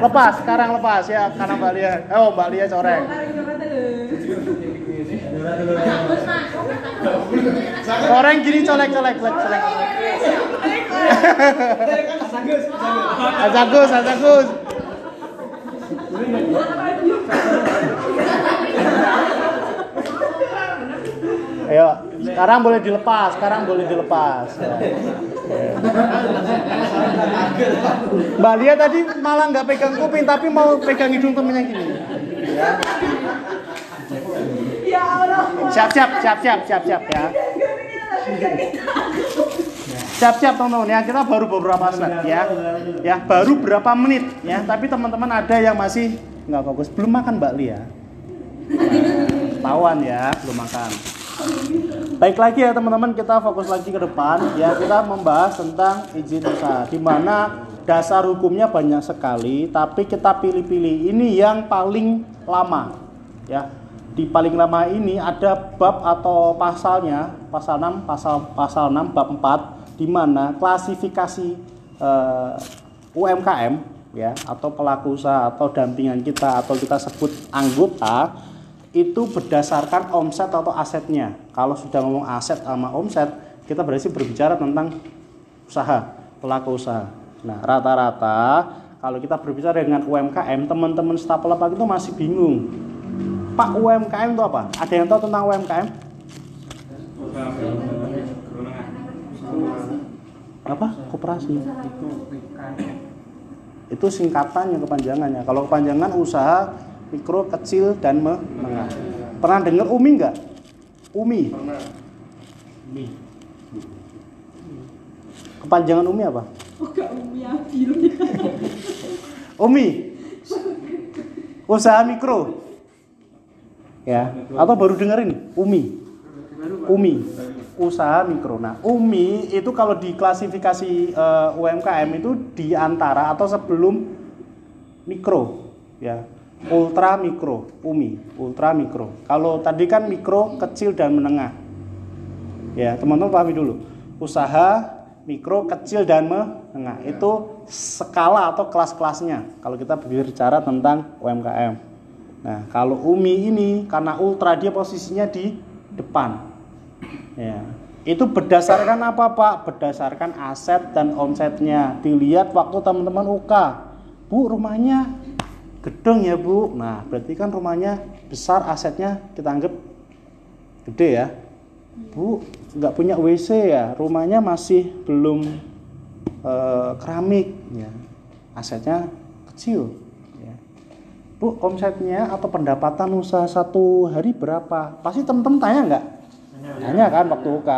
Lepas, sekarang lepas ya karena Mbak Lia. Oh, Mbak Lia coreng. Coreng gini colek colek colek colek. Ajagus, ajagus. Ayo, sekarang boleh dilepas, sekarang boleh dilepas. Ya. Mbak Lia tadi malah nggak pegang kuping, tapi mau pegang hidung temennya gini. Ya Allah. Siap, siap, siap, siap, siap, siap ya. Siap, siap teman-teman ya. Kita baru beberapa slide ya. Ya, baru berapa menit ya. Tapi teman-teman ada yang masih nggak fokus, belum makan Mbak Lia. Tawan ya, belum makan. Baik lagi ya teman-teman, kita fokus lagi ke depan ya. Kita membahas tentang izin usaha di mana dasar hukumnya banyak sekali, tapi kita pilih-pilih ini yang paling lama ya. Di paling lama ini ada bab atau pasalnya, pasal 6, pasal pasal 6 bab 4 di mana klasifikasi eh, UMKM ya atau pelaku usaha atau dampingan kita atau kita sebut anggota itu berdasarkan omset atau asetnya. Kalau sudah ngomong aset sama omset, kita berarti berbicara tentang usaha, pelaku usaha. Nah, rata-rata kalau kita berbicara dengan UMKM, teman-teman staf pelapak itu masih bingung. Pak UMKM itu apa? Ada yang tahu tentang UMKM? Apa? Koperasi. Itu singkatannya kepanjangannya. Kalau kepanjangan usaha mikro, kecil, dan menengah. Pernah dengar UMI nggak? UMI. Kepanjangan UMI apa? Oh, umi adil. UMI. Usaha mikro. Ya, atau baru dengerin UMI. UMI. Usaha mikro. Nah, UMI itu kalau diklasifikasi eh, UMKM itu di antara atau sebelum mikro, ya. Ultra mikro, UMI, ultra mikro. Kalau tadi kan mikro, kecil dan menengah. Ya, teman-teman pahami dulu. Usaha mikro, kecil dan menengah. Itu skala atau kelas-kelasnya kalau kita berbicara tentang UMKM. Nah, kalau UMI ini karena ultra dia posisinya di depan. Ya. Itu berdasarkan apa, Pak? Berdasarkan aset dan omsetnya. Dilihat waktu teman-teman UK. Bu, rumahnya gedung ya, Bu. Nah, berarti kan rumahnya besar, asetnya kita anggap gede ya. Bu, nggak punya WC ya, rumahnya masih belum eh, keramik ya. Asetnya kecil ya. Bu, omsetnya atau pendapatan usaha satu hari berapa? Pasti teman-teman tanya nggak? Tanya kan waktu UK.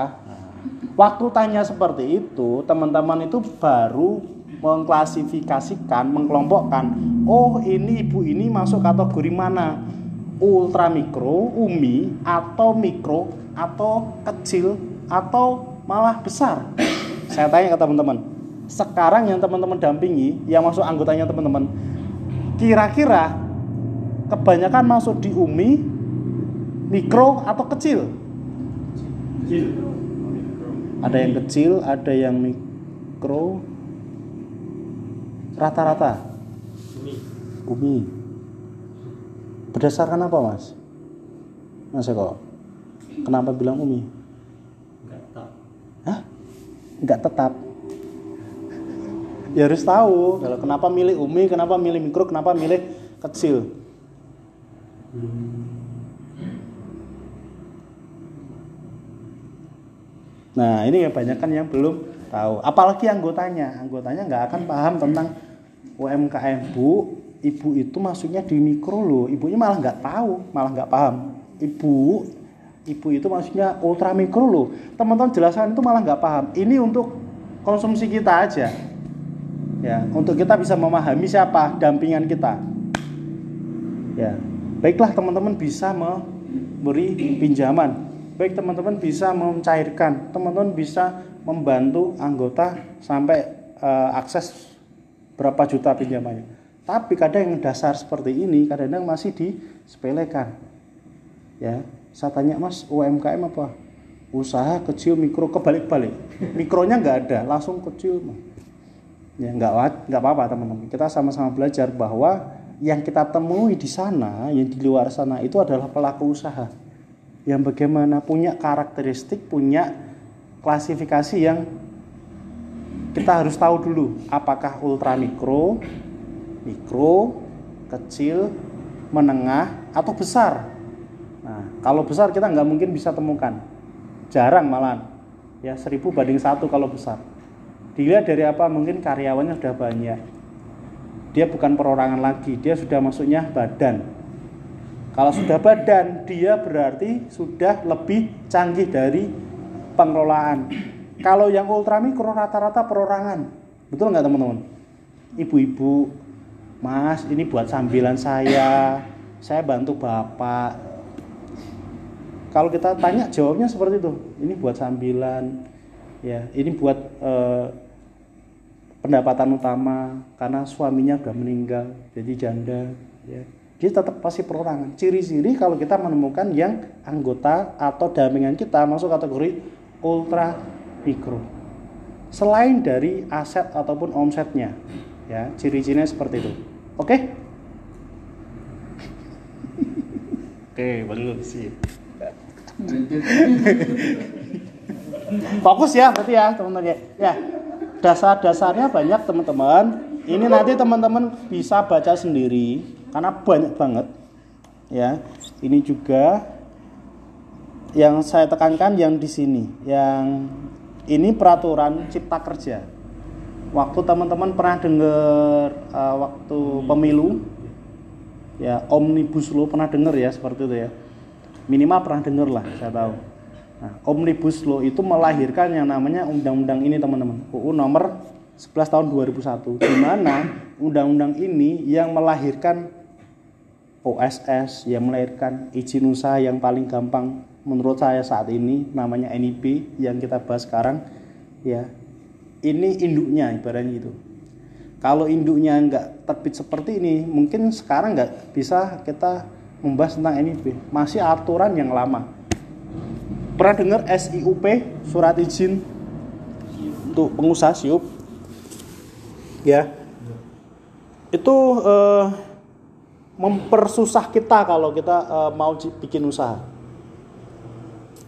Waktu tanya seperti itu, teman-teman itu baru mengklasifikasikan, mengkelompokkan. Oh, ini ibu ini masuk kategori mana? Ultra mikro, umi, atau mikro, atau kecil, atau malah besar. Saya tanya ke teman-teman. Sekarang yang teman-teman dampingi, yang masuk anggotanya teman-teman, kira-kira kebanyakan masuk di umi, mikro, atau kecil? Ada yang kecil, ada yang mikro, rata-rata. Umi. Berdasarkan apa, Mas? Mas Eko. Kenapa bilang Umi? Hah? Enggak tetap. Ya harus tahu kalau kenapa milih Umi, kenapa milih mikro, kenapa milih kecil. Nah, ini kebanyakan yang belum tahu. Apalagi anggotanya, anggotanya nggak akan paham tentang UMKM bu. Ibu itu maksudnya di mikro loh. Ibunya malah nggak tahu, malah nggak paham. Ibu, ibu itu maksudnya ultra mikro loh. Teman-teman jelaskan itu malah nggak paham. Ini untuk konsumsi kita aja. Ya, untuk kita bisa memahami siapa dampingan kita. Ya, baiklah teman-teman bisa memberi pinjaman baik teman-teman bisa mencairkan, teman-teman bisa membantu anggota sampai uh, akses berapa juta pinjamannya. Tapi kadang yang dasar seperti ini kadang-kadang masih disepelekan. Ya, saya tanya Mas, UMKM apa? Usaha kecil mikro kebalik-balik. Mikronya nggak ada, langsung kecil. Ya nggak nggak apa-apa teman-teman. Kita sama-sama belajar bahwa yang kita temui di sana, yang di luar sana itu adalah pelaku usaha yang bagaimana punya karakteristik, punya klasifikasi yang kita harus tahu dulu apakah ultra mikro, mikro, kecil, menengah atau besar. Nah, kalau besar kita nggak mungkin bisa temukan, jarang malah. Ya seribu banding satu kalau besar. Dilihat dari apa? Mungkin karyawannya sudah banyak. Dia bukan perorangan lagi, dia sudah masuknya badan. Kalau sudah badan, dia berarti sudah lebih canggih dari pengelolaan. Kalau yang ultra mikro rata-rata perorangan. Betul nggak teman-teman? Ibu-ibu, Mas, ini buat sambilan saya. Saya bantu Bapak. Kalau kita tanya jawabnya seperti itu. Ini buat sambilan. Ya, ini buat eh, pendapatan utama karena suaminya udah meninggal jadi janda ya dia tetap pasti perorangan ciri-ciri kalau kita menemukan yang anggota atau dampingan kita masuk kategori ultra mikro. Selain dari aset ataupun omsetnya ya ciri-cirinya seperti itu. Oke? Oke bagus sih fokus ya berarti ya teman-teman. Ya ya. Dasar-dasarnya banyak teman-teman. Ini nanti teman-teman bisa baca sendiri karena banyak banget. Ya ini juga yang saya tekankan yang di sini yang ini peraturan cipta kerja. Waktu teman-teman pernah dengar uh, waktu pemilu ya omnibus law pernah dengar ya seperti itu ya. Minimal pernah dengar lah saya tahu. Nah, Omnibus Law itu melahirkan yang namanya undang-undang ini teman-teman. UU nomor 11 tahun 2001 di mana undang-undang ini yang melahirkan OSS, yang melahirkan izin usaha yang paling gampang menurut saya saat ini namanya NIP yang kita bahas sekarang ya. Ini induknya ibaratnya itu. Kalau induknya nggak terbit seperti ini, mungkin sekarang nggak bisa kita membahas tentang NIP. Masih aturan yang lama pernah dengar SIUP surat izin untuk pengusaha siup ya itu eh, mempersusah kita kalau kita eh, mau bikin usaha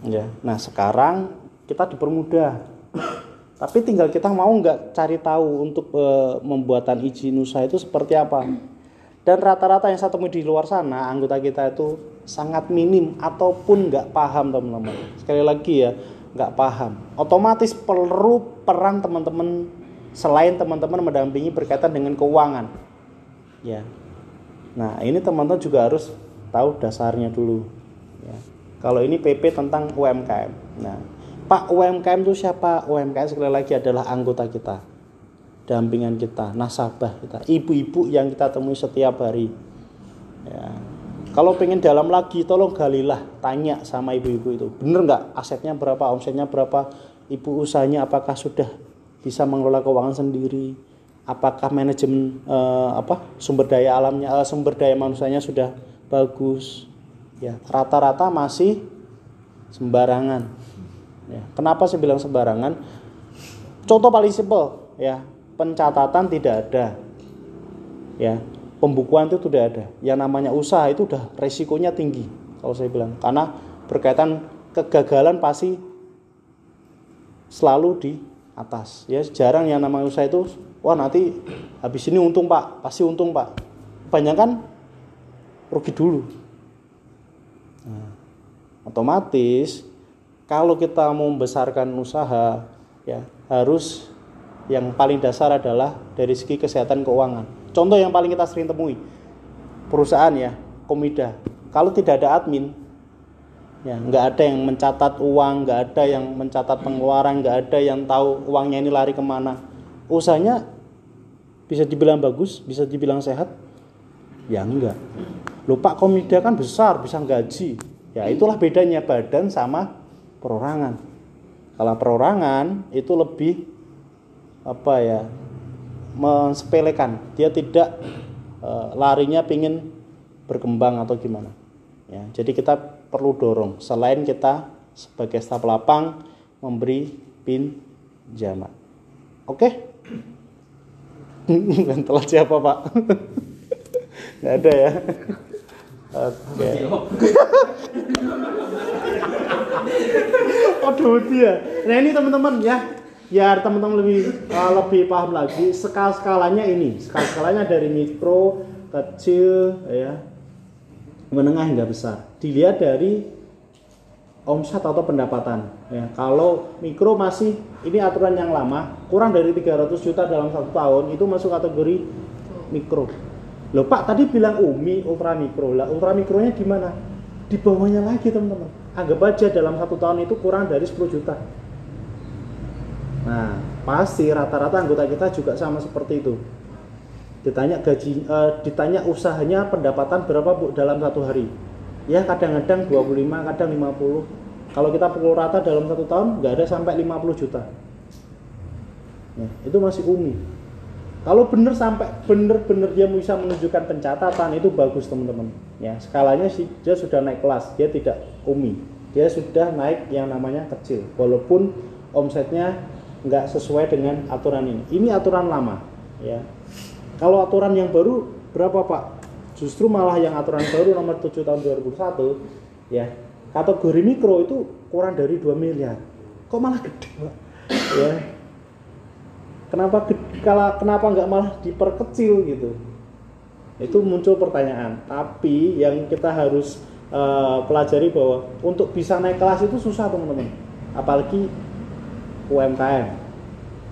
ya nah sekarang kita dipermudah. Tapi tinggal kita mau nggak cari tahu untuk eh, membuatan izin usaha itu seperti apa. Dan rata-rata yang saya temui di luar sana anggota kita itu sangat minim ataupun nggak paham teman-teman. Sekali lagi ya nggak paham. Otomatis perlu peran teman-teman selain teman-teman mendampingi berkaitan dengan keuangan. Ya. Nah ini teman-teman juga harus tahu dasarnya dulu. Ya kalau ini PP tentang UMKM nah Pak UMKM itu siapa? UMKM sekali lagi adalah anggota kita dampingan kita, nasabah kita, ibu-ibu yang kita temui setiap hari. Ya. Kalau pengen dalam lagi, tolong galilah, tanya sama ibu-ibu itu, bener nggak? Asetnya berapa, omsetnya berapa, ibu usahanya apakah sudah bisa mengelola keuangan sendiri, apakah manajemen eh, apa sumber daya alamnya, eh, sumber daya manusianya sudah bagus, ya rata-rata masih sembarangan. Ya. Kenapa saya bilang sembarangan? Contoh paling simpel, ya pencatatan tidak ada ya pembukuan itu tidak ada yang namanya usaha itu udah resikonya tinggi kalau saya bilang karena berkaitan kegagalan pasti selalu di atas ya jarang yang namanya usaha itu wah nanti habis ini untung pak pasti untung pak kebanyakan rugi dulu otomatis kalau kita mau membesarkan usaha ya harus yang paling dasar adalah dari segi kesehatan keuangan. Contoh yang paling kita sering temui, perusahaan ya, Komida. Kalau tidak ada admin, ya nggak ada yang mencatat uang, nggak ada yang mencatat pengeluaran, nggak ada yang tahu uangnya ini lari ke mana. Usahanya bisa dibilang bagus, bisa dibilang sehat, ya enggak. Lupa Komida kan besar, bisa gaji. Ya itulah bedanya badan sama perorangan. Kalau perorangan itu lebih apa ya mensepelekan dia tidak e, larinya pingin berkembang atau gimana ya jadi kita perlu dorong selain kita sebagai staf lapang memberi pinjaman oke Bukan telat siapa pak? Nggak ada ya. Oke. Aduh dia. Nah ini teman-teman ya, biar teman-teman lebih uh, lebih paham lagi. Skala skalanya ini, skala skalanya dari mikro, kecil, ya, menengah hingga besar. Dilihat dari omset atau pendapatan. Ya, kalau mikro masih ini aturan yang lama, kurang dari 300 juta dalam satu tahun itu masuk kategori mikro. Loh Pak tadi bilang UMI ultra mikro lah, ultra mikronya di bawahnya lagi teman-teman. Anggap aja dalam satu tahun itu kurang dari 10 juta. Nah pasti rata-rata anggota kita juga sama seperti itu. Ditanya gaji, eh, ditanya usahanya pendapatan berapa bu dalam satu hari? ya kadang-kadang 25 kadang 50 kalau kita pukul rata dalam satu tahun nggak ada sampai 50 juta ya, itu masih umi kalau bener sampai bener-bener dia bisa menunjukkan pencatatan itu bagus teman-teman. Ya skalanya sih dia sudah naik kelas dia tidak umi. Dia sudah naik yang namanya kecil walaupun omsetnya nggak sesuai dengan aturan ini. Ini aturan lama ya. Kalau aturan yang baru berapa pak? Justru malah yang aturan baru nomor 7 tahun 2001 ya. Kategori mikro itu kurang dari 2 miliar. Kok malah gede Pak? ya kenapa kalau kenapa nggak malah diperkecil gitu? Itu muncul pertanyaan. Tapi yang kita harus uh, pelajari bahwa untuk bisa naik kelas itu susah teman-teman. Apalagi UMKM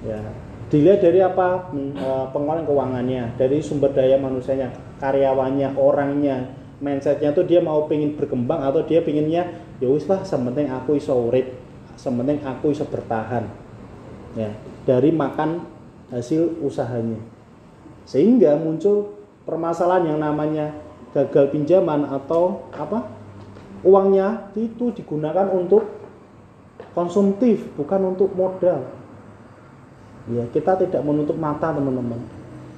ya. Dilihat dari apa uh, keuangannya dari sumber daya manusianya karyawannya orangnya mindsetnya tuh dia mau pengen berkembang atau dia pengennya ya wis lah sementing aku iso urip sementing aku iso bertahan. Ya. Dari makan hasil usahanya. Sehingga muncul permasalahan yang namanya gagal pinjaman atau apa? Uangnya itu digunakan untuk konsumtif bukan untuk modal. Ya kita tidak menutup mata teman-teman.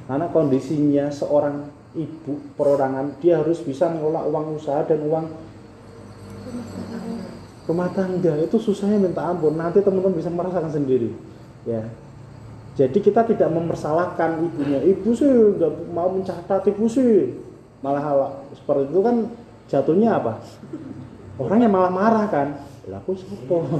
Karena kondisinya seorang ibu perorangan dia harus bisa mengelola uang usaha dan uang rumah tangga. Itu susahnya minta ampun. Nanti teman-teman bisa merasakan sendiri. Ya jadi kita tidak mempersalahkan ibunya. Ibu sih nggak mau mencatat ibu sih. Malah hal seperti itu kan jatuhnya apa? Orangnya malah marah kan? Laku sopo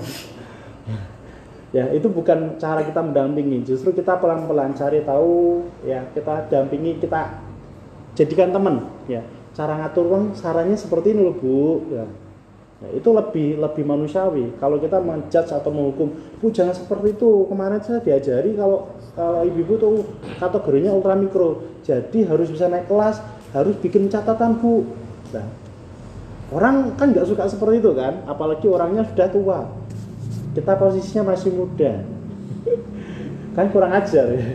ya itu bukan cara kita mendampingi. Justru kita pelan-pelan cari tahu ya kita dampingi kita jadikan teman. Ya cara ngatur uang sarannya seperti ini loh bu. Ya Nah, itu lebih lebih manusiawi. Kalau kita menjudge atau menghukum, bu jangan seperti itu. Kemarin saya diajari kalau kalau ibu-ibu tuh kategorinya ultra mikro, jadi harus bisa naik kelas, harus bikin catatan bu. Nah, orang kan nggak suka seperti itu kan, apalagi orangnya sudah tua. Kita posisinya masih muda, kan kurang ajar ya,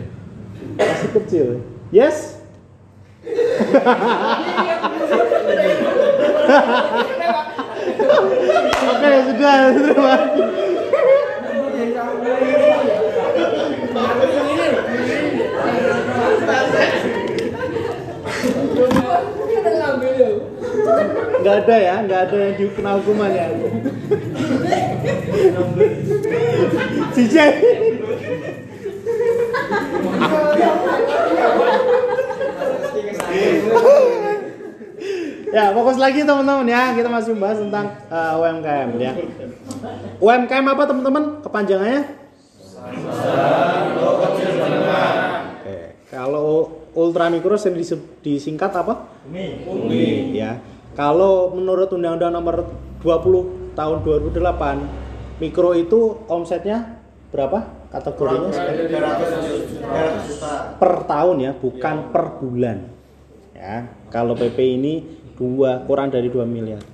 masih kecil. Yes, Oke, sudah, terima Enggak ada ya, enggak ada yang dikenal hukuman ya. CJ ya fokus lagi teman-teman ya. Kita masih membahas tentang uh, UMKM ya. UMKM apa teman-teman? Kepanjangannya? Oke. kalau ultra mikro disingkat apa? Umi Umi ya. Kalau menurut undang-undang nomor 20 tahun 2008 mikro itu omsetnya berapa? Kategorinya per tahun ya bukan per bulan ya. Kalau PP ini dua kurang dari 2 miliar.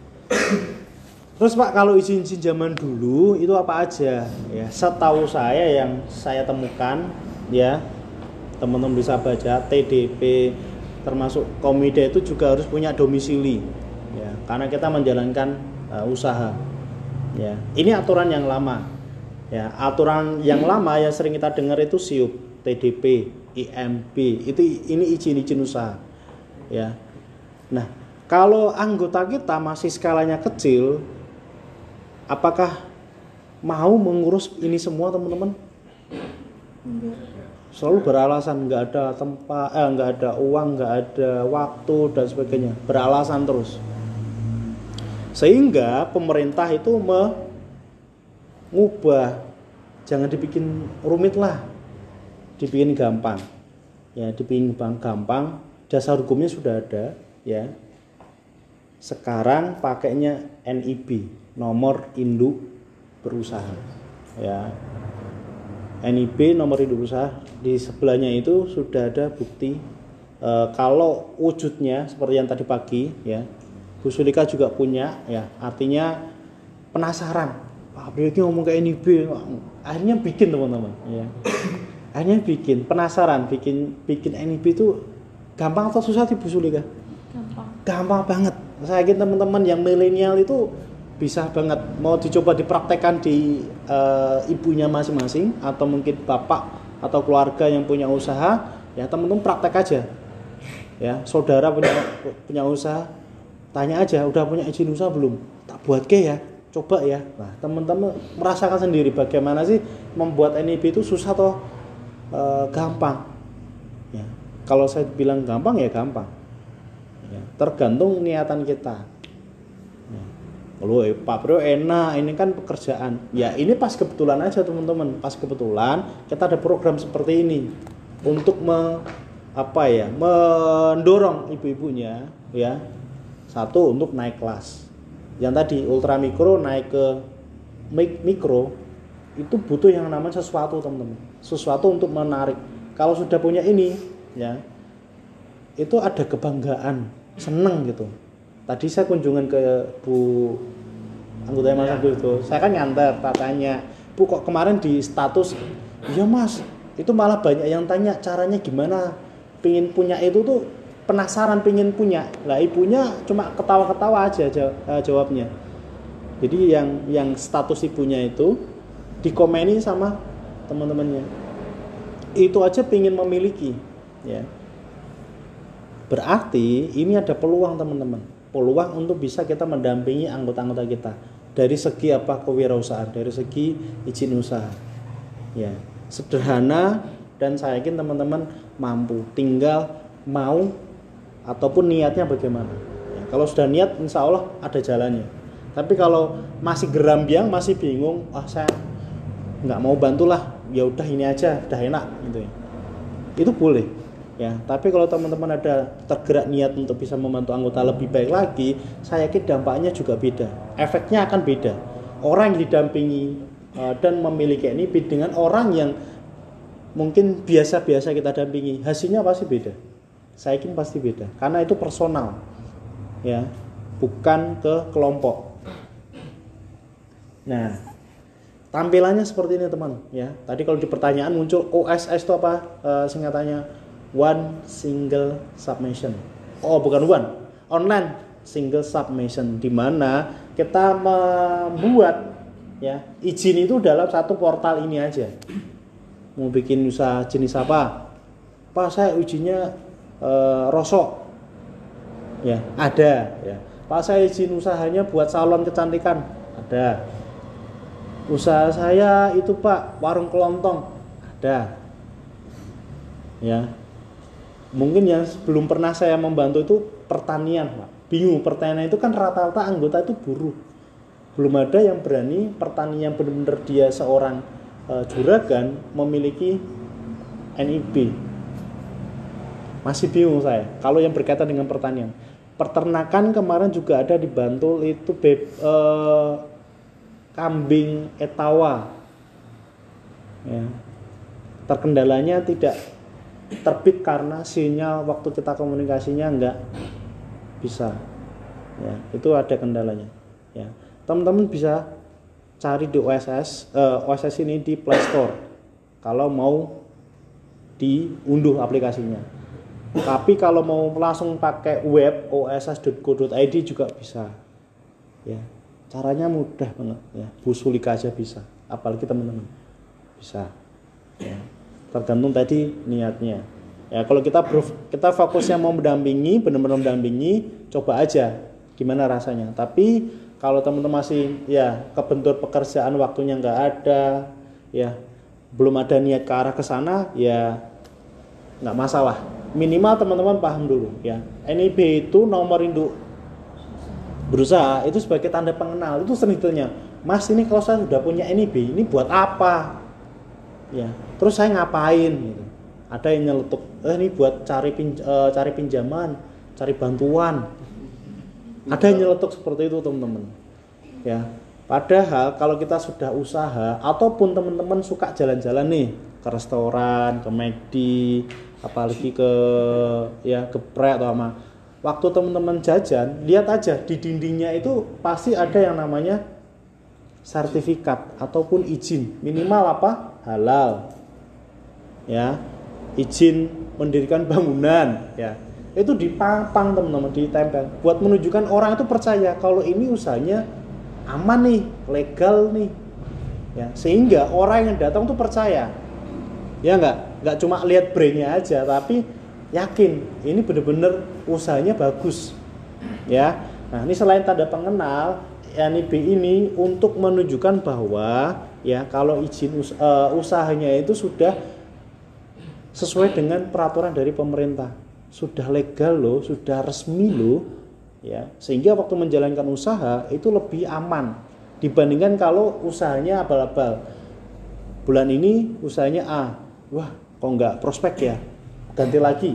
Terus pak kalau izin-izin zaman dulu itu apa aja? Ya setahu saya yang saya temukan ya teman-teman bisa baca TDP termasuk komida itu juga harus punya domisili ya karena kita menjalankan uh, usaha ya. Ini aturan yang lama ya. Aturan yang lama yang sering kita dengar itu SIUP TDP IMB itu ini izin-izin usaha ya. Nah kalau anggota kita masih skalanya kecil, apakah mau mengurus ini semua teman-teman? selalu beralasan nggak ada tempat eh nggak ada uang nggak ada waktu dan sebagainya. Beralasan terus. Sehingga pemerintah itu mengubah. Jangan dibikin rumit lah. Dibikin gampang. Ya dibikin gampang. Dasar hukumnya sudah ada ya sekarang pakainya NIB nomor induk berusaha ya. NIB nomor induk berusaha di sebelahnya itu sudah ada bukti e, kalau wujudnya seperti yang tadi pagi ya. Bu Sulika juga punya ya. Artinya penasaran. Pak Abdul ngomong ke NIB akhirnya bikin teman-teman ya. Akhirnya bikin penasaran bikin bikin NIB itu gampang atau susah sih Bu Sulika? Gampang. gampang banget saya yakin teman-teman yang milenial itu bisa banget. Mau dicoba dipraktekkan di uh, ibunya masing-masing atau mungkin bapak atau keluarga yang punya usaha ya teman-teman praktek aja. Ya saudara punya punya usaha tanya aja udah punya izin usaha belum? Tak buat ke ya. Coba ya. Nah teman-teman merasakan sendiri bagaimana sih membuat NIB itu susah atau e, gampang. Ya kalau saya bilang gampang ya gampang ya, tergantung niatan kita ya. Loh, eh, Pak Bro enak, ini kan pekerjaan. Ya, ini pas kebetulan aja teman-teman. Pas kebetulan kita ada program seperti ini untuk me, apa ya, mendorong ibu-ibunya ya satu untuk naik kelas. Yang tadi ultra mikro naik ke mikro itu butuh yang namanya sesuatu teman-teman. Sesuatu untuk menarik. Kalau sudah punya ini ya itu ada kebanggaan, seneng gitu. Tadi saya kunjungan ke Bu anggota Mas Ya. Abdul itu, saya kan nyantar, tak tanya, Bu kok kemarin di status, iya Mas, itu malah banyak yang tanya caranya gimana, pingin punya itu tuh penasaran pingin punya, lah ibunya cuma ketawa-ketawa aja eh, jawabnya. Jadi yang yang status ibunya itu dikomeni sama teman-temannya, itu aja pingin memiliki, ya. Berarti ini ada peluang teman-teman. Peluang untuk bisa kita mendampingi anggota-anggota kita dari segi apa kewirausahaan, dari segi izin usaha. Ya, sederhana dan saya yakin teman-teman mampu. Tinggal mau ataupun niatnya bagaimana. Ya, kalau sudah niat, insya Allah ada jalannya. Tapi kalau masih gerambiang, masih bingung, wah saya nggak mau bantulah, ya udah ini aja, udah enak gitu ya. Itu boleh ya tapi kalau teman-teman ada tergerak niat untuk bisa membantu anggota lebih baik lagi saya yakin dampaknya juga beda. Efeknya akan beda. Orang yang didampingi uh, dan memiliki ini dengan orang yang mungkin biasa-biasa kita dampingi hasilnya pasti beda. Saya yakin pasti beda karena itu personal. Ya bukan ke kelompok. Nah tampilannya seperti ini teman. Ya tadi kalau di pertanyaan muncul OSS itu apa? Eh, singkatannya one single submission. Oh bukan one. Online single submission di mana kita membuat ya izin itu dalam satu portal ini aja. Mau bikin usaha jenis apa? Pak saya izinnya eh, rosok. Ya ada ya. Pak saya izin usahanya buat salon kecantikan. Ada. Usaha saya itu pak warung kelontong. Ada. Ya mungkin yang belum pernah saya membantu itu pertanian pak. Bingung pertanian itu kan rata-rata anggota itu buruh. Belum ada yang berani pertanian benar-benar dia seorang eh, juragan memiliki NIB masih bingung saya kalau yang berkaitan dengan pertanian. Peternakan kemarin juga ada di Bantul itu beb, eh, kambing etawa. Ya. Terkendalanya tidak terbit karena sinyal waktu kita komunikasinya enggak bisa. Ya itu ada kendalanya. Ya teman-teman bisa cari di OSS eh, OSS ini di Play Store. Kalau mau diunduh aplikasinya. Tapi kalau mau langsung pakai web oss.go.id juga bisa. Ya caranya mudah banget. Ya busulika aja bisa. Apalagi teman-teman. Bisa. Ya tergantung tadi niatnya. Ya kalau kita ber- kita fokusnya mau mendampingi benar-benar mendampingi coba aja gimana rasanya. Tapi kalau teman-teman masih ya kebentur pekerjaan waktunya nggak ada ya belum ada niat ke arah ke sana ya nggak masalah. Minimal teman-teman paham dulu ya. NIB itu nomor induk berusaha itu sebagai tanda pengenal itu ditanya mas ini kalau saya sudah punya NIB ini buat apa ya. Terus saya ngapain gitu? Ada yang nyeletuk eh ini buat cari pinj eh, cari pinjaman cari bantuan. Ada yang nyeletuk seperti itu teman-teman. Ya. Padahal kalau kita sudah usaha ataupun teman-teman suka jalan-jalan nih ke restoran ke McD apalagi ke ya ke pre atau apa waktu teman-teman jajan lihat aja di dindingnya itu pasti ada yang namanya sertifikat ataupun izin. Minimal apa halal ya. Izin mendirikan bangunan ya. Itu dipapang teman-teman ditempel buat menunjukkan orang itu percaya kalau ini usahanya aman nih legal nih ya. Sehingga orang yang datang tuh percaya ya nggak? Nggak cuma lihat brandnya aja tapi yakin ini bener-bener usahanya bagus ya. Nah ini selain tanda pengenal NIB ini untuk menunjukkan bahwa ya kalau izin us uh, usahanya itu sudah sesuai dengan peraturan dari pemerintah. Sudah legal loh sudah resmi loh ya. Sehingga waktu menjalankan usaha itu lebih aman dibandingkan kalau usahanya abal-abal. Bulan ini usahanya A. Wah kok nggak prospek ya? Ganti lagi.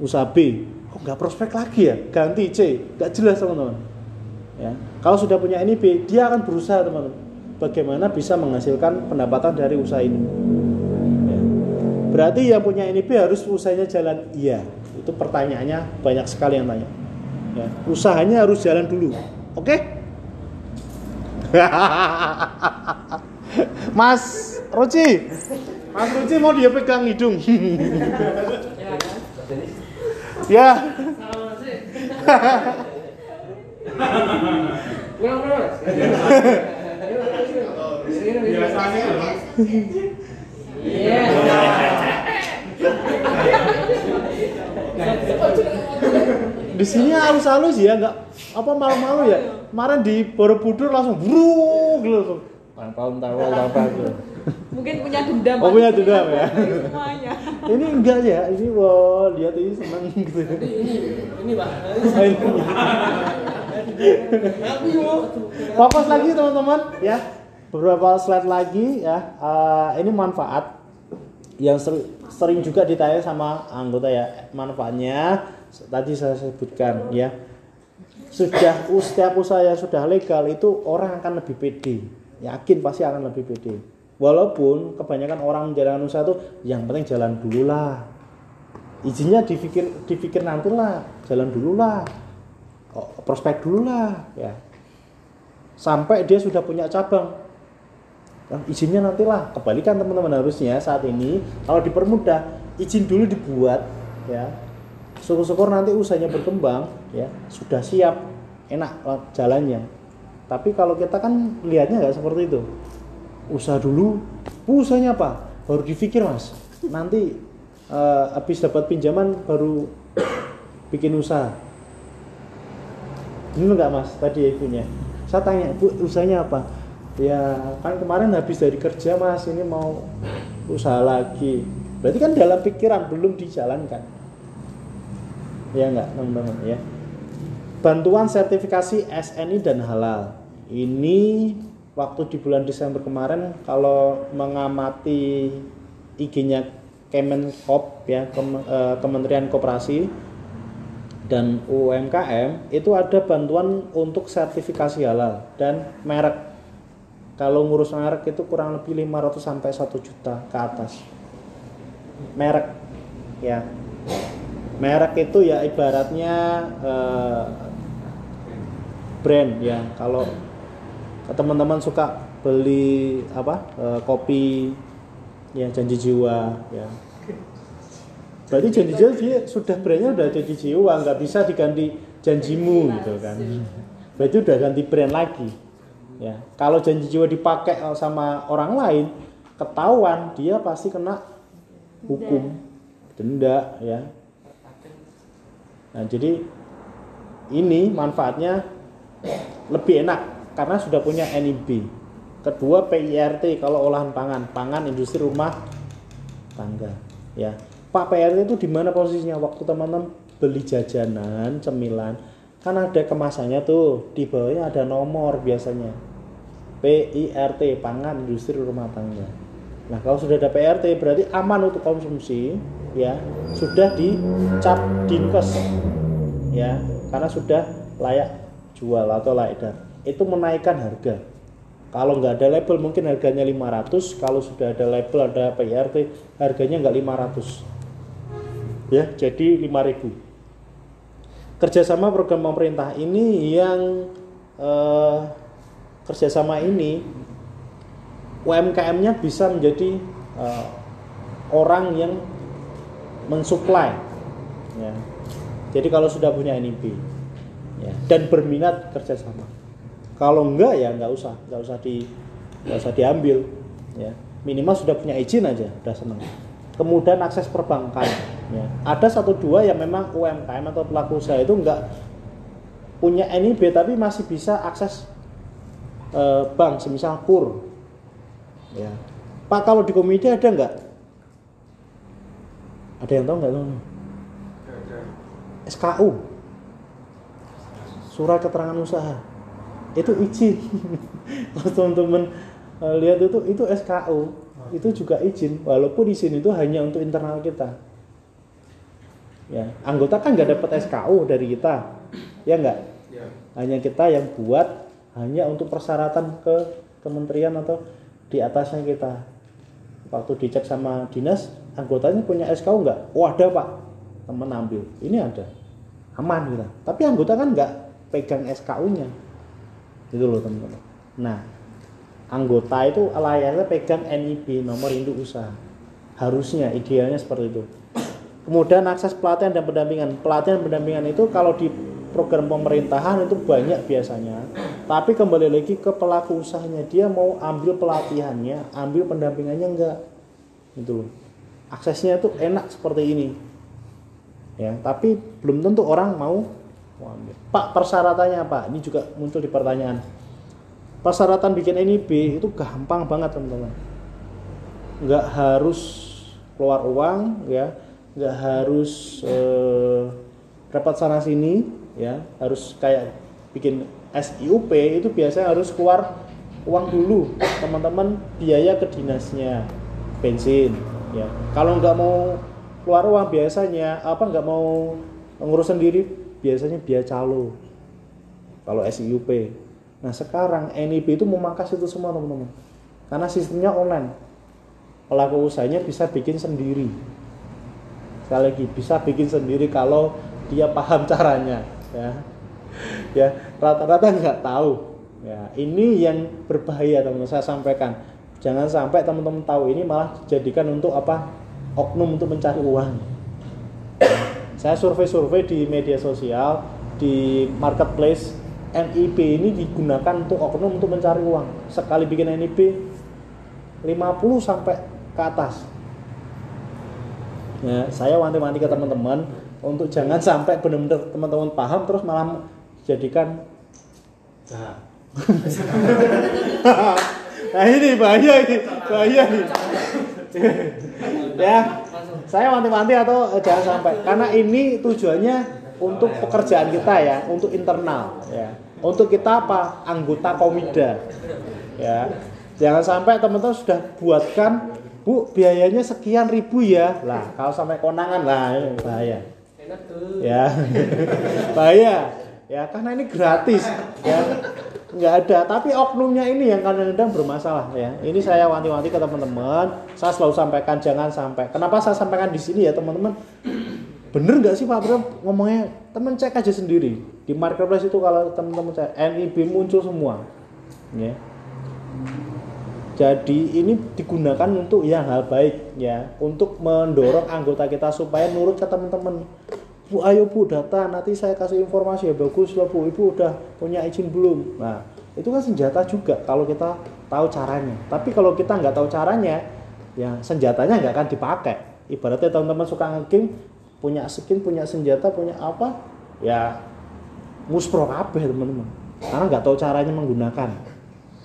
Usaha B. Kok nggak prospek lagi ya? Ganti C. Nggak jelas teman-teman. Ya. Kalau sudah punya NIB dia akan berusaha teman-teman bagaimana bisa menghasilkan pendapatan dari usaha ini ya. berarti yang punya NIB harus usahanya jalan iya itu pertanyaannya banyak sekali yang tanya ya. usahanya harus jalan dulu oke okay? Mas Roci Mas Roci mau dia pegang hidung ya Di sini halus-halus ya, nggak apa malu-malu ya. Kemarin di Borobudur langsung buru gitu. Tahun tahun apa gitu. Mungkin punya dendam. Oh punya dendam ya. Semuanya. ini enggak ya, ini wow lihat ini senang gitu. Ini ini Pak. Fokus lagi teman-teman ya. Beberapa slide lagi ya. Uh, ini manfaat yang ser sering juga ditanya sama anggota ya. Manfaatnya tadi saya sebutkan ya. Sudah setiap usaha yang sudah legal itu orang akan lebih pede. Yakin pasti akan lebih pede. Walaupun kebanyakan orang menjalankan usaha itu yang penting jalan dulu lah. Izinnya dipikir dipikir nanti lah, jalan dulu lah prospek dulu lah ya sampai dia sudah punya cabang nah, izinnya nantilah. Kebalikan teman-teman harusnya saat ini kalau dipermudah izin dulu dibuat ya. Syukur-syukur nanti usahanya berkembang ya. Sudah siap enak jalannya. Tapi kalau kita kan lihatnya nggak seperti itu. Usaha dulu usahanya apa? Baru dipikir mas. Nanti uh, habis dapat pinjaman baru bikin usaha. Dulu nggak mas? Tadi ibunya. Saya tanya bu usahanya apa ya kan kemarin habis dari kerja mas ini mau usaha lagi. Berarti kan dalam pikiran belum dijalankan. Ya enggak teman-teman ya. Bantuan sertifikasi SNI dan halal. Ini waktu di bulan Desember kemarin kalau mengamati IG-nya Kemenkop ya eh, Kementerian Koperasi dan UMKM itu ada bantuan untuk sertifikasi halal dan merek. Kalau ngurus merek itu kurang lebih 500 sampai 1 juta ke atas. Merek ya. Merek itu ya ibaratnya eh, brand ya. Kalau teman-teman suka beli apa? Eh, kopi ya janji jiwa ya berarti janji jiwa dia sudah brandnya udah janji jiwa nggak bisa diganti janjimu gitu kan berarti udah ganti brand lagi ya. Kalau janji jiwa dipakai sama orang lain ketahuan dia pasti kena hukum. Denda ya. Nah jadi ini manfaatnya lebih enak karena sudah punya NIB kedua PIRT kalau olahan pangan. Pangan industri rumah tangga ya. Pak PIRT itu di mana posisinya? Waktu teman-teman beli jajanan cemilan kan ada kemasannya tuh. Di bawahnya ada nomor biasanya PIRT pangan industri rumah tangga. Nah kalau sudah ada PRT berarti aman untuk konsumsi ya. Sudah dicap dinkes ya. Karena sudah layak jual atau layak edar itu menaikkan harga. Kalau nggak ada label mungkin harganya 500 kalau sudah ada label ada PRT harganya nggak 500 ya jadi 5000 kerjasama program pemerintah ini yang eh, kerjasama ini UMKM-nya bisa menjadi eh, orang yang mensuplai ya. jadi kalau sudah punya NIB ya, dan berminat kerjasama. Kalau enggak ya nggak usah nggak usah di nggak usah diambil ya. Minimal sudah punya izin aja udah seneng. Kemudian akses perbankan ya. Ada satu dua yang memang UMKM atau pelaku usaha itu enggak punya NIB tapi masih bisa akses eh, bank semisal kur. Ya. Pak kalau di komite ada nggak? Ada yang tahu nggak tuh SKU surat keterangan usaha. Itu izin. Kalau teman-teman eh, lihat itu itu SKU itu juga izin walaupun izin itu hanya untuk internal kita. Ya anggota kan nggak dapat SKU dari kita. Ya nggak? Hanya kita yang buat hanya untuk persyaratan ke kementerian atau di atasnya kita. Waktu dicek sama dinas anggotanya punya SKU nggak? Oh ada pak. Temen ambil. Ini ada. Aman kita. Tapi anggota kan nggak pegang SKU-nya itu loh teman-teman. Nah anggota itu layaknya pegang NIB nomor induk usaha. Harusnya idealnya seperti itu. Kemudian akses pelatihan dan pendampingan. Pelatihan dan pendampingan itu kalau di program pemerintahan itu banyak biasanya. Tapi kembali lagi ke pelaku usahanya. Dia mau ambil pelatihannya ambil pendampingannya enggak? Itu aksesnya itu enak seperti ini. Ya tapi belum tentu orang mau mau ambil. Pak persyaratannya apa? Ini juga muncul di pertanyaan. Persyaratan bikin NIB itu gampang banget teman-teman. Nggak harus keluar uang ya. Nggak harus eh, repot sana sini ya harus kayak bikin SIUP itu biasanya harus keluar uang dulu teman-teman biaya ke dinasnya bensin ya. Kalau nggak mau keluar uang biasanya apa nggak mau ngurus sendiri biasanya biaya calo. Kalau SIUP nah sekarang NIB itu memangkas itu semua teman-teman. Karena sistemnya online. Pelaku usahanya bisa bikin sendiri. Sekali lagi bisa bikin sendiri kalau dia paham caranya ya. Ya rata-rata nggak tahu. Ya ini yang berbahaya teman-teman. Saya sampaikan. Jangan sampai teman-teman tahu ini malah dijadikan untuk apa? Oknum untuk mencari uang. Saya survei-survei di media sosial di marketplace NIB ini digunakan untuk oknum untuk mencari uang. Sekali bikin NIB 50 sampai ke atas. Ya saya wanti-wanti ke teman-teman untuk jangan sampai benar-benar teman-teman paham terus malah jadikan nah. Ini bahaya ini bahaya ini. Ya saya wanti-wanti atau eh, jangan sampai. Karena ini tujuannya untuk pekerjaan kita ya untuk internal ya. Untuk kita apa? Anggota komida ya. Jangan sampai teman-teman sudah buatkan bu biayanya sekian ribu ya. Lah kalau sampai konangan lah bahaya ya. Bahaya. Ya karena ini gratis ya. Nggak ada. Tapi oknumnya ini yang kadang-kadang bermasalah ya. Ini saya wanti-wanti ke teman-teman. Saya selalu sampaikan jangan sampai. Kenapa saya sampaikan di sini ya teman-teman? Bener nggak sih Pak Bro ngomongnya teman cek aja sendiri. Di marketplace itu kalau teman-teman cek NIB muncul semua ya. Jadi ini digunakan untuk yang hal baik ya. Untuk mendorong anggota kita supaya nurut ke teman-teman Bu ayo Bu data nanti saya kasih informasi. Ya bagus lah Bu Ibu udah punya izin belum? Nah itu kan senjata juga kalau kita tahu caranya. Tapi kalau kita nggak tahu caranya ya senjatanya nggak akan dipakai. Ibaratnya teman-teman suka ngeking punya skin punya senjata punya apa ya muspro kabeh teman-teman. Karena nggak tahu caranya menggunakan.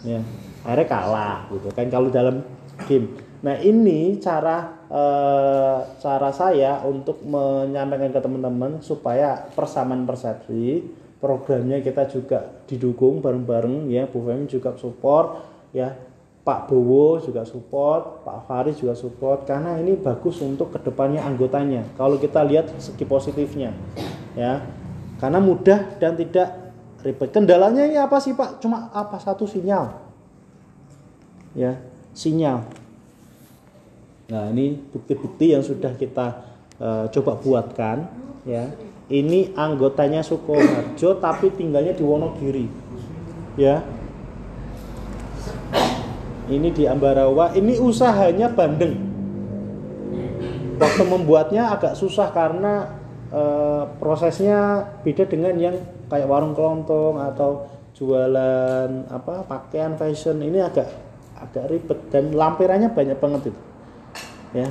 Ya akhirnya kalah gitu kan kalau dalam game nah ini cara eh, cara saya untuk menyampaikan ke teman-teman supaya persamaan persepsi programnya kita juga didukung bareng-bareng ya Bu Femi juga support ya Pak Bowo juga support, Pak Faris juga support karena ini bagus untuk ke depannya anggotanya. Kalau kita lihat segi positifnya, ya, karena mudah dan tidak ribet. Kendalanya ini apa sih Pak? Cuma apa satu sinyal, ya, sinyal. Nah ini bukti-bukti yang sudah kita eh, coba buatkan, ya. Ini anggotanya Sukoharjo tapi tinggalnya di Wonogiri, ya. Ini di Ambarawa. Ini usahanya bandeng. Waktu membuatnya agak susah karena e, prosesnya beda dengan yang kayak warung kelontong atau jualan apa pakaian fashion. Ini agak agak ribet dan lampirannya banyak banget itu ya.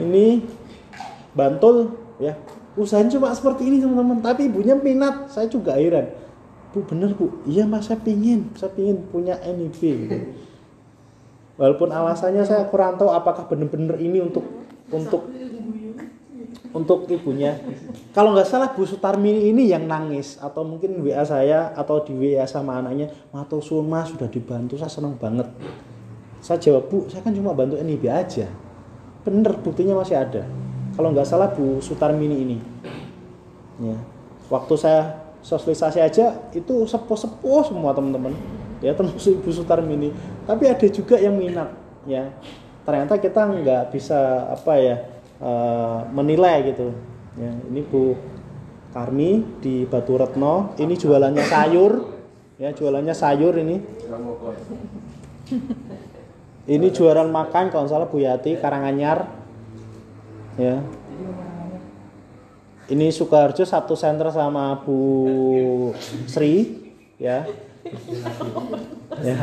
Ini Bantul ya. Usahanya cuma seperti ini teman-teman. Tapi ibunya minat. Saya juga heran. Bu bener bu? Iya mas saya pingin. Saya pingin punya NIB gitu. walaupun alasannya saya kurang tahu apakah benar-benar ini untuk untuk untuk ibunya. Kalau nggak salah Bu Sutarmini ini yang nangis. Atau mungkin WA saya atau di WA sama anaknya matur suwun mas sudah dibantu. Saya senang banget saya jawab bu saya kan cuma bantu NIB aja. Bener buktinya masih ada. Kalau nggak salah Bu Sutarmini ini. Ya. Waktu saya sosialisasi aja itu sepuh-sepuh semua teman-teman. Ya termasuk Ibu Sutarmini tapi ada juga yang minat ya. Ternyata kita nggak bisa apa ya uh, menilai gitu. Ya ini Bu Karmi di Batu Retno. Ini jualannya sayur. Ya jualannya sayur ini ini jualan makan kalau salah Bu Yati Karanganyar. Ya. Ini Sukoharjo satu center sama Bu Sri ya. Ya.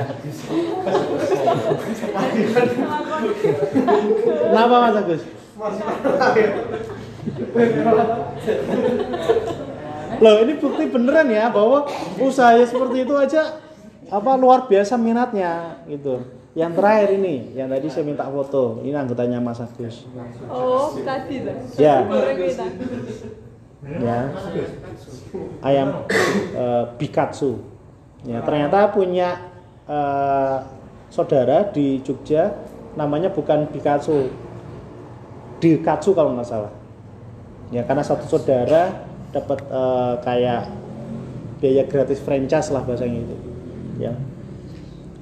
Kenapa Mas Agus? Loh ini bukti beneran ya bahwa usaha seperti itu aja apa luar biasa minatnya gitu yang terakhir ini yang tadi saya minta foto. Ini anggotanya Mas Agus. Oh, tadi lah. Ya. Ya. Ayam eh, bikatsu. Ya ternyata punya eh, saudara di Jogja. Namanya bukan bikatsu. Dikatsu kalau nggak salah. Ya karena satu saudara dapat eh, kayak biaya gratis franchise lah bahasanya itu. Ya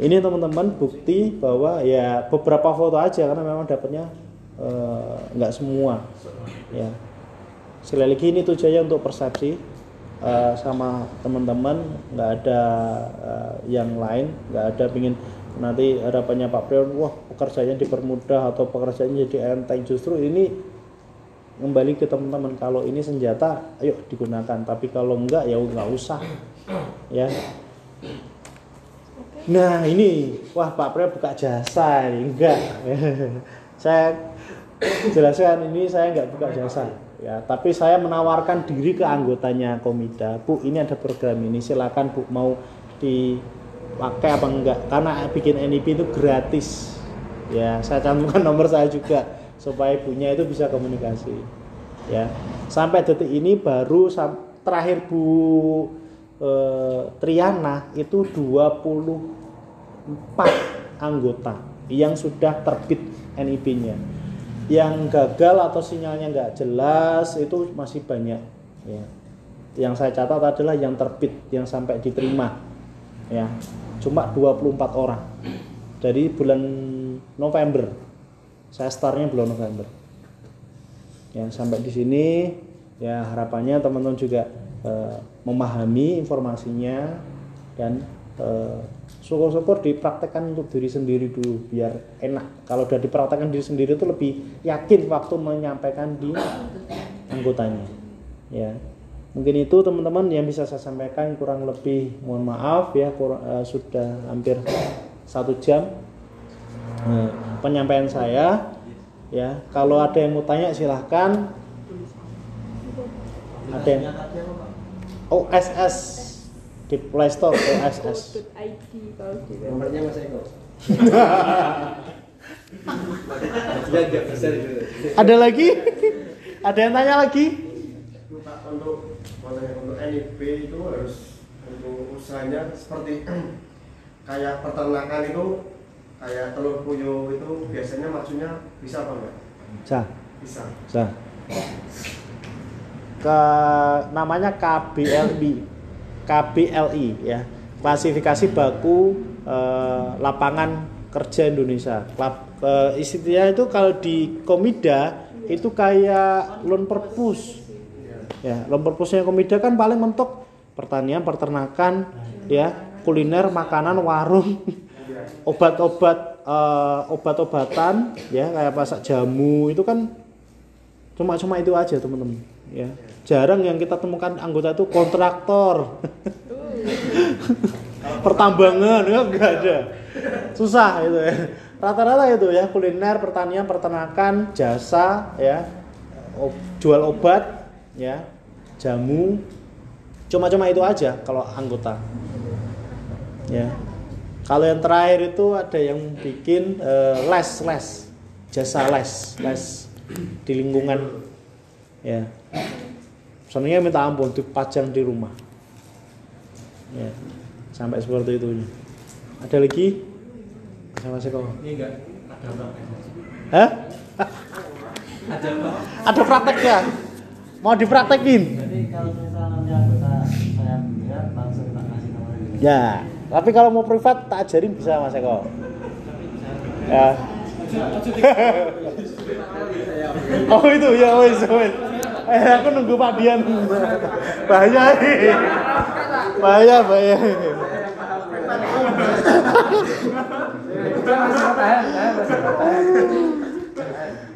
ini teman-teman bukti bahwa ya beberapa foto aja karena memang dapatnya eh, nggak semua. Ya. Sekali lagi ini tujuannya untuk persepsi eh, sama teman-teman. Nggak ada eh, yang lain. Nggak ada pingin nanti harapannya Pak Prion wah pekerjaannya dipermudah atau pekerjaannya jadi enteng. Justru ini kembali ke teman-teman kalau ini senjata ayo digunakan. Tapi kalau enggak ya nggak usah. Ya nah ini. Wah Pak Prion buka jasa ini. Enggak. Saya jelaskan ini saya nggak buka jasa. Ya tapi saya menawarkan diri ke anggotanya Komida. Bu ini ada program ini. Silakan Bu mau dipakai apa enggak? Karena bikin NIP itu gratis. Ya saya cantumkan nomor saya juga supaya ibunya itu bisa komunikasi. Ya sampai detik ini baru terakhir Bu eh, Triana itu 24 anggota yang sudah terbit NIP-nya yang gagal atau sinyalnya nggak jelas itu masih banyak ya. Yang saya catat adalah yang terbit yang sampai diterima ya. Cuma 24 orang. Dari bulan November saya startnya bulan November. Ya sampai di sini ya harapannya teman-teman juga eh, memahami informasinya dan eh, syukur-syukur dipraktekkan untuk diri sendiri dulu biar enak. Kalau udah dipraktekkan diri sendiri itu lebih yakin waktu menyampaikan di anggotanya. Ya. Mungkin itu teman-teman yang bisa saya sampaikan. Kurang lebih mohon maaf ya kurang, eh, sudah hampir satu jam eh, penyampaian saya. Ya kalau ada yang mau tanya silahkan. Ada yang OSS di Play Store OSS. Nomornya Mas Eko. Ada lagi? Ada yang tanya lagi? Untuk untuk NIB itu harus untuk usahanya seperti kayak peternakan itu kayak telur puyuh itu biasanya maksudnya bisa apa enggak? Bisa, Bisa. bisa. Ke namanya KBLI. KBLI ya. Klasifikasi baku eh, lapangan kerja Indonesia. Lap, eh, istilahnya itu kalau di Komida itu kayak loan purpose. Ya, loan purpose-nya Komida kan paling mentok pertanian, peternakan, ya, kuliner, makanan, warung, obat-obat, eh, obat-obatan, ya kayak pasak jamu itu kan cuma-cuma itu aja teman-teman. Ya, jarang yang kita temukan anggota itu kontraktor, pertambangan, ya nggak ada, susah itu ya. Rata-rata itu ya kuliner, pertanian, peternakan, jasa, ya, ob- jual obat, ya, jamu, cuma-cuma itu aja kalau anggota. Ya. Kalau yang terakhir itu ada yang bikin eh, les les jasa les les di lingkungan ya. Sebenarnya minta ampun dipajang di rumah. Ya. Sampai seperti itu. Ada lagi? Sama kok. Ini enggak ada praktek. Hah? Ada Pak. Ada prakteknya? Mau dipraktekin? Jadi kalau misalnya nanti anggota saya biar langsung tak kasih nomornya. Ya. Tapi kalau mau privat tak ajarin bisa Mas Eko. Ya. oh itu ya wes wes. Eh aku nunggu Pak Dian. Bahaya nih. Bahaya bahaya.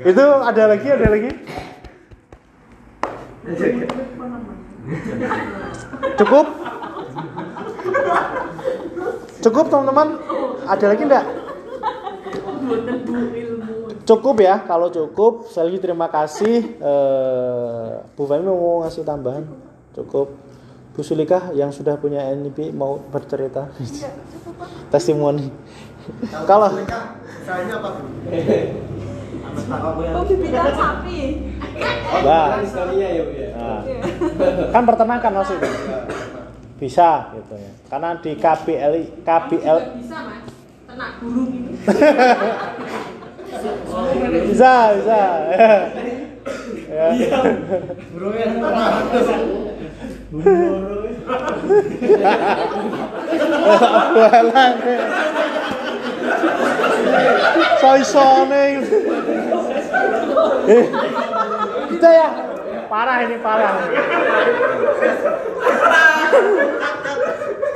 itu ada lagi ada lagi cukup cukup teman-teman ada lagi enggak cukup ya kalau cukup sekali lagi terima kasih eh, Bu Femi mau ngasih tambahan cukup Bu Sulika yang sudah punya NIP mau bercerita testimoni kalau apa? Oh, sapi. Nah, kan peternakan maksudnya bisa gitu ya karena di KBL KBL Bisa, Mas. Ternak burung ini. bisa bisa ya. ya. Burungnya Jualan. Soisone. Eh, kita ya parah ini parah.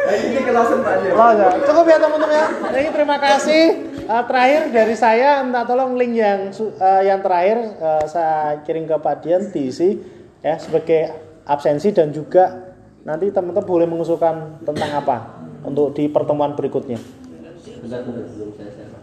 ini ya. Oh, ya. Cukup ya teman-teman ya. Jadi terima kasih. Eh, terakhir dari saya minta tolong link yang eh, yang terakhir eh, saya kirim ke Pak Dian diisi ya sebagai absensi dan juga nanti teman-teman boleh mengusulkan tentang apa untuk di pertemuan berikutnya. Bentar, bentar, belum selesai. Pak.